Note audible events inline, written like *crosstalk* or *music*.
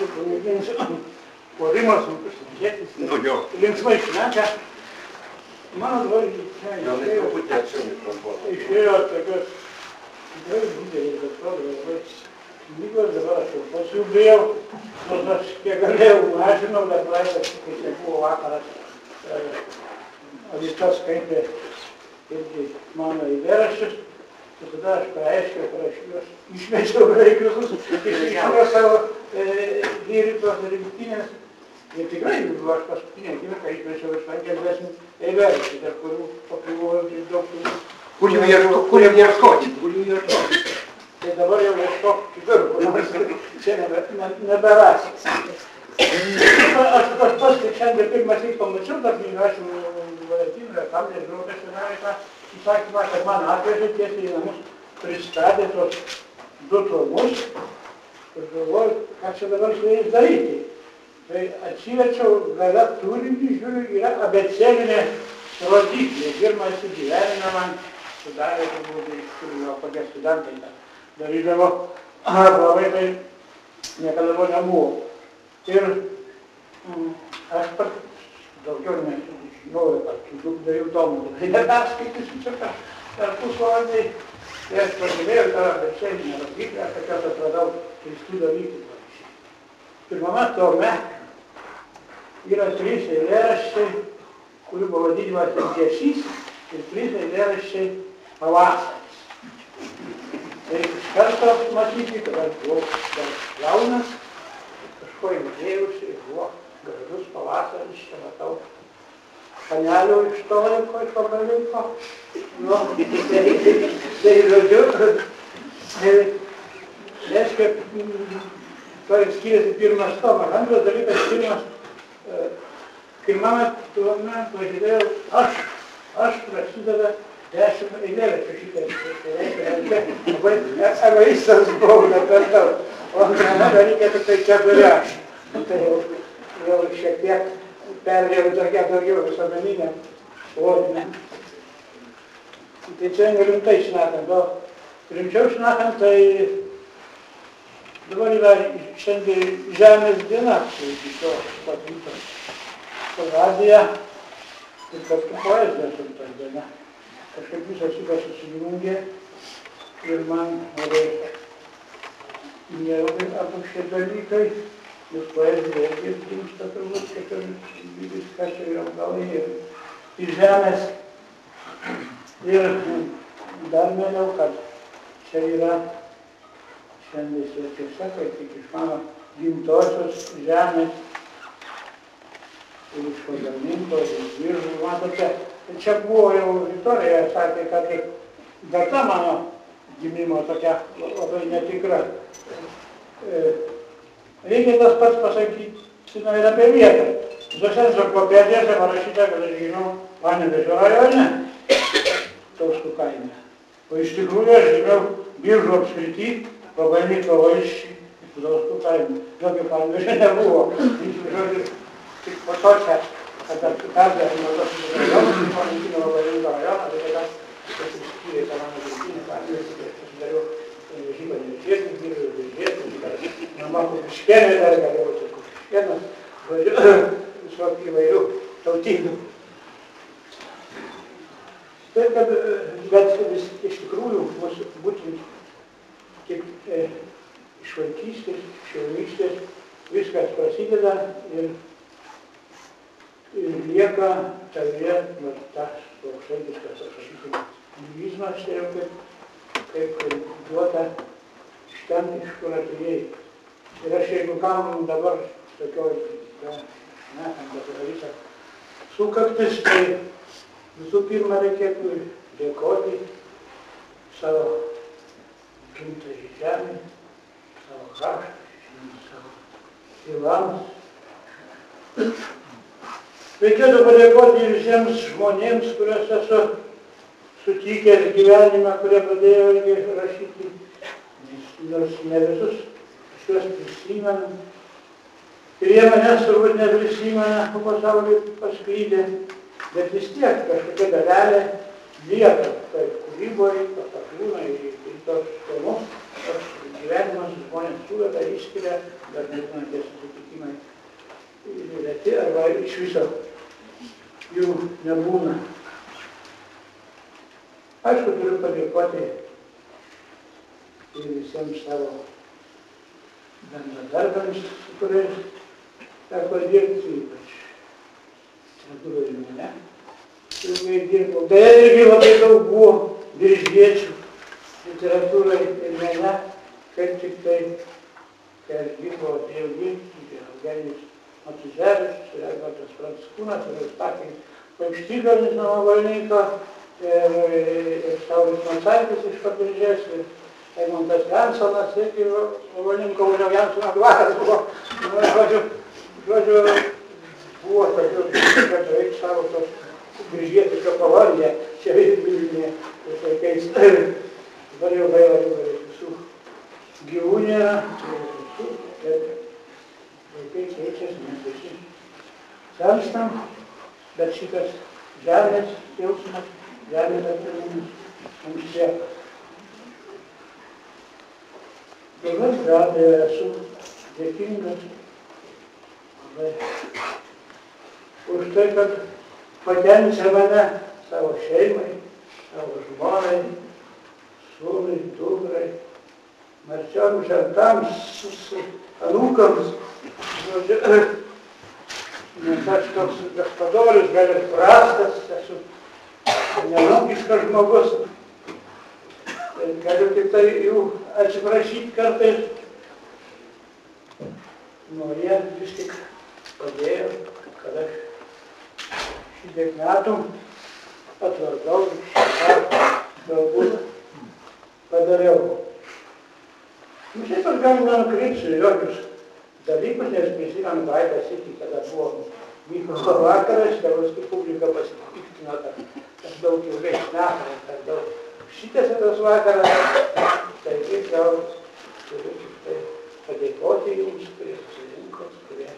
čia pamėginsiu. Puolimas, pasižiūrėtis. Nu jo. Linksmai šneka. Net truputį arčiau mikrofono. išėjo tokios tikrai didelės, atrodo, labai knygos, dabar aš jau bijau, nors aš kiek galėjau mažinau, bet laisvas, kai čia buvo vakaras, e, Alitas skaitė irgi mano įveraščius, ir tada aš paaiškiau, kad aš juos išmečiau beveik visus, išmečiau savo vyritos rinktinės. Ir tikrai, aš paskutinę akimirką išmečiau iš 50 eilėraščių, tarp kurių pakliuvo ir daug tų Kur jų ieškoti? Kur jų ieškoti? Tai dabar jau ieškok kitur, kur nors čia nebe, ne, neberasi. Aš tas pats, kai šiandien pirmas įk pamačiau, dar knygrašymų valentinų, tam nežinau, kas ten yra tą įsakymą, kad man atvežė tiesiai į namus, pristatė tos du tomus ir galvoju, ką čia dabar su jais daryti. Tai atsiverčiau gale turinį, žiūriu, yra abecelinė rodiklė. Pirmą esu gyvenime man sudarė, turbūt, iš kur jo kokie studentai ten darydavo. Labai tai niekada to nebuvo. Ir mm, aš pats daugiau nežinojau, kad tų dviejų tomų. *laughs* Tai neperskaitysiu čia per pusvalandį. Tai aš pažiūrėjau tą abecelinę rodiklę, aš tokios atradau keistų dalykų. pavyzdžiui. Pirmame tome yra trys eilėraščiai, kurių pavadinimas ilgesys ir trys eilėraščiai pavasaris. Tai iš karto matyti, kad aš buvau dar jaunas, kažko įdėjusi ir buvo gražus pavasaris, čia matau panelio iš to laiko, iš pagaliko. Nu, tai, *laughs* tai žodžiu, tai, reiškia, to ir skiriasi pirmas tomas. Antras dalykas, pirmas pirmame tome pažiūrėjau, aš, aš prasideda dešimt eilėraščių šitą. Tai egoistas buvau, ne per daug. O antrame dalyke tik tai keturi aš. Tai jau, jau šiek tiek perėjau tokia daugiau visuomeninė plotmė. Tai čia nerimtai šnekant, o rimčiau šnekant, tai dabar yra šiandien žemės diena, tai iki to pat ryto per radiją ir kartu poezija šimtas diena. Kažkaip visas šitas susijungė ir man labai nelabai abu šie dalykai, nes poezija irgi gimsta turbūt, kaip ir viskas čia yra galai ir iš žemės. Ir dar maniau, kad čia yra šiandien svečiuose, kaip tik iš mano gimtosios žemės ir iš pagaminto, iš biržų, matote, čia buvo jau Vitorija sakė, kad data mano gimimo tokia labai netikra. E, Reikia tas pats pasakyti ir apie vietą. Visose enciklopedijose parašyta, kad aš žinau Panevežio rajone, Tauskų kaime. O iš tikrųjų aš žinau biržų apskrity, pabandyto vaišį, Tauskų kaime. Jokio Panevežio nebuvo. Žodžiu, tik po to čia, kada perdavė nuo tos rajonų, tai panaikino labai rimtą rajoną, tai tada pasiskyrė tą mano gimtinę, pavyzdžiui, tai pasidariau vežimą nežiesnį, grįžau vežėsnį, mama kupiškėnė dar galėjau čia kupiškėnas, žodžiu, *coughs* visokių įvairių tautybių. Taip, kad, bet vis, iš tikrųjų mūsų būtent tik e, iš vaikystės, iš jaunystės viskas prasideda ir ir lieka tavyje va, tas toks vaikiškas, aš sakyčiau, lingvizmas tai jau kaip, kaip duota iš ten, iš kur atėjai. Ir aš jeigu kam dabar tokioj, ja, ne, tam dabar visą sukaktis, tai visų pirma reikėtų dėkoti savo gimtai žemė, savo kraštui, savo tėvams. Reikėtų padėkoti visiems žmonėms, kuriuos esu sutikęs gyvenime, kurie padėjo irgi rašyti, nors ne visus šiuos prisimenu. Ir jie manęs turbūt neprisimena, po pasaulį pasklydę, bet vis tiek kažkokia dalelė lieka, kaip kūryboje, pakliūna į, tos tomus, aš gyvenimas žmonės suveda, išskiria, dažnai būna tie susitikimai reti arba iš viso jų nebūna. Aišku, turiu padėkoti ir visiems savo bendradarbiams, su kuriais teko dirbti, ypač Lietuvai ir mane. Ilgai dirbau. Beje, irgi labai daug buvo diržiečių literatūrai ir mene, kaip tik tai, kai aš dirbau, dirbti, tai Eugenijus Matuzevičius, Edvardas Pranckūnas, ir Eustakiai Paukštygalis nuo Valnyko, ir, ir Saulis Mansaitis iš Pabiržės, ir Eimontas Jansonas, irgi Valnyko važiavo Jansono dvaras buvo, nu, žodžiu, žodžiu, buvo tokių, kad reikia savo tos grįžėtišką koloniją, čia Vilniuje, tais laikais, dabar jau gaila, jau visų gyvų nėra, visų, bet vaikai keičiasi, mes visi senstam, bet šitas žemės jausmas, žemės atradimas mums lieka. Dabar be abejo esu dėkingas labai už tai, kad patenkė mane savo šeimai, savo žmonai, sūnui, dukrai, marčiom žentams, anūkams. Žodžiu, nes aš toks gaspadorius, gal ir prastas, esu nelūkiškas žmogus. Tai galiu tik tai jų atsiprašyti kartais. Nu, jie vis tik padėjo, kad aš šitiek metų atvarkau, šitą galbūt padariau. Nu, šiaip aš gal nenukreipsiu jokius dalykus, nes prisimenu praeitą sykį, kada buvo Mykolo vakaras, kai paskui publika pasipiktino, kad daug ilgai šnekam, per daug. Šitas tas vakaras, tai kaip gal turiu tik tai padėkoti jums, kurie susirinko, kurie.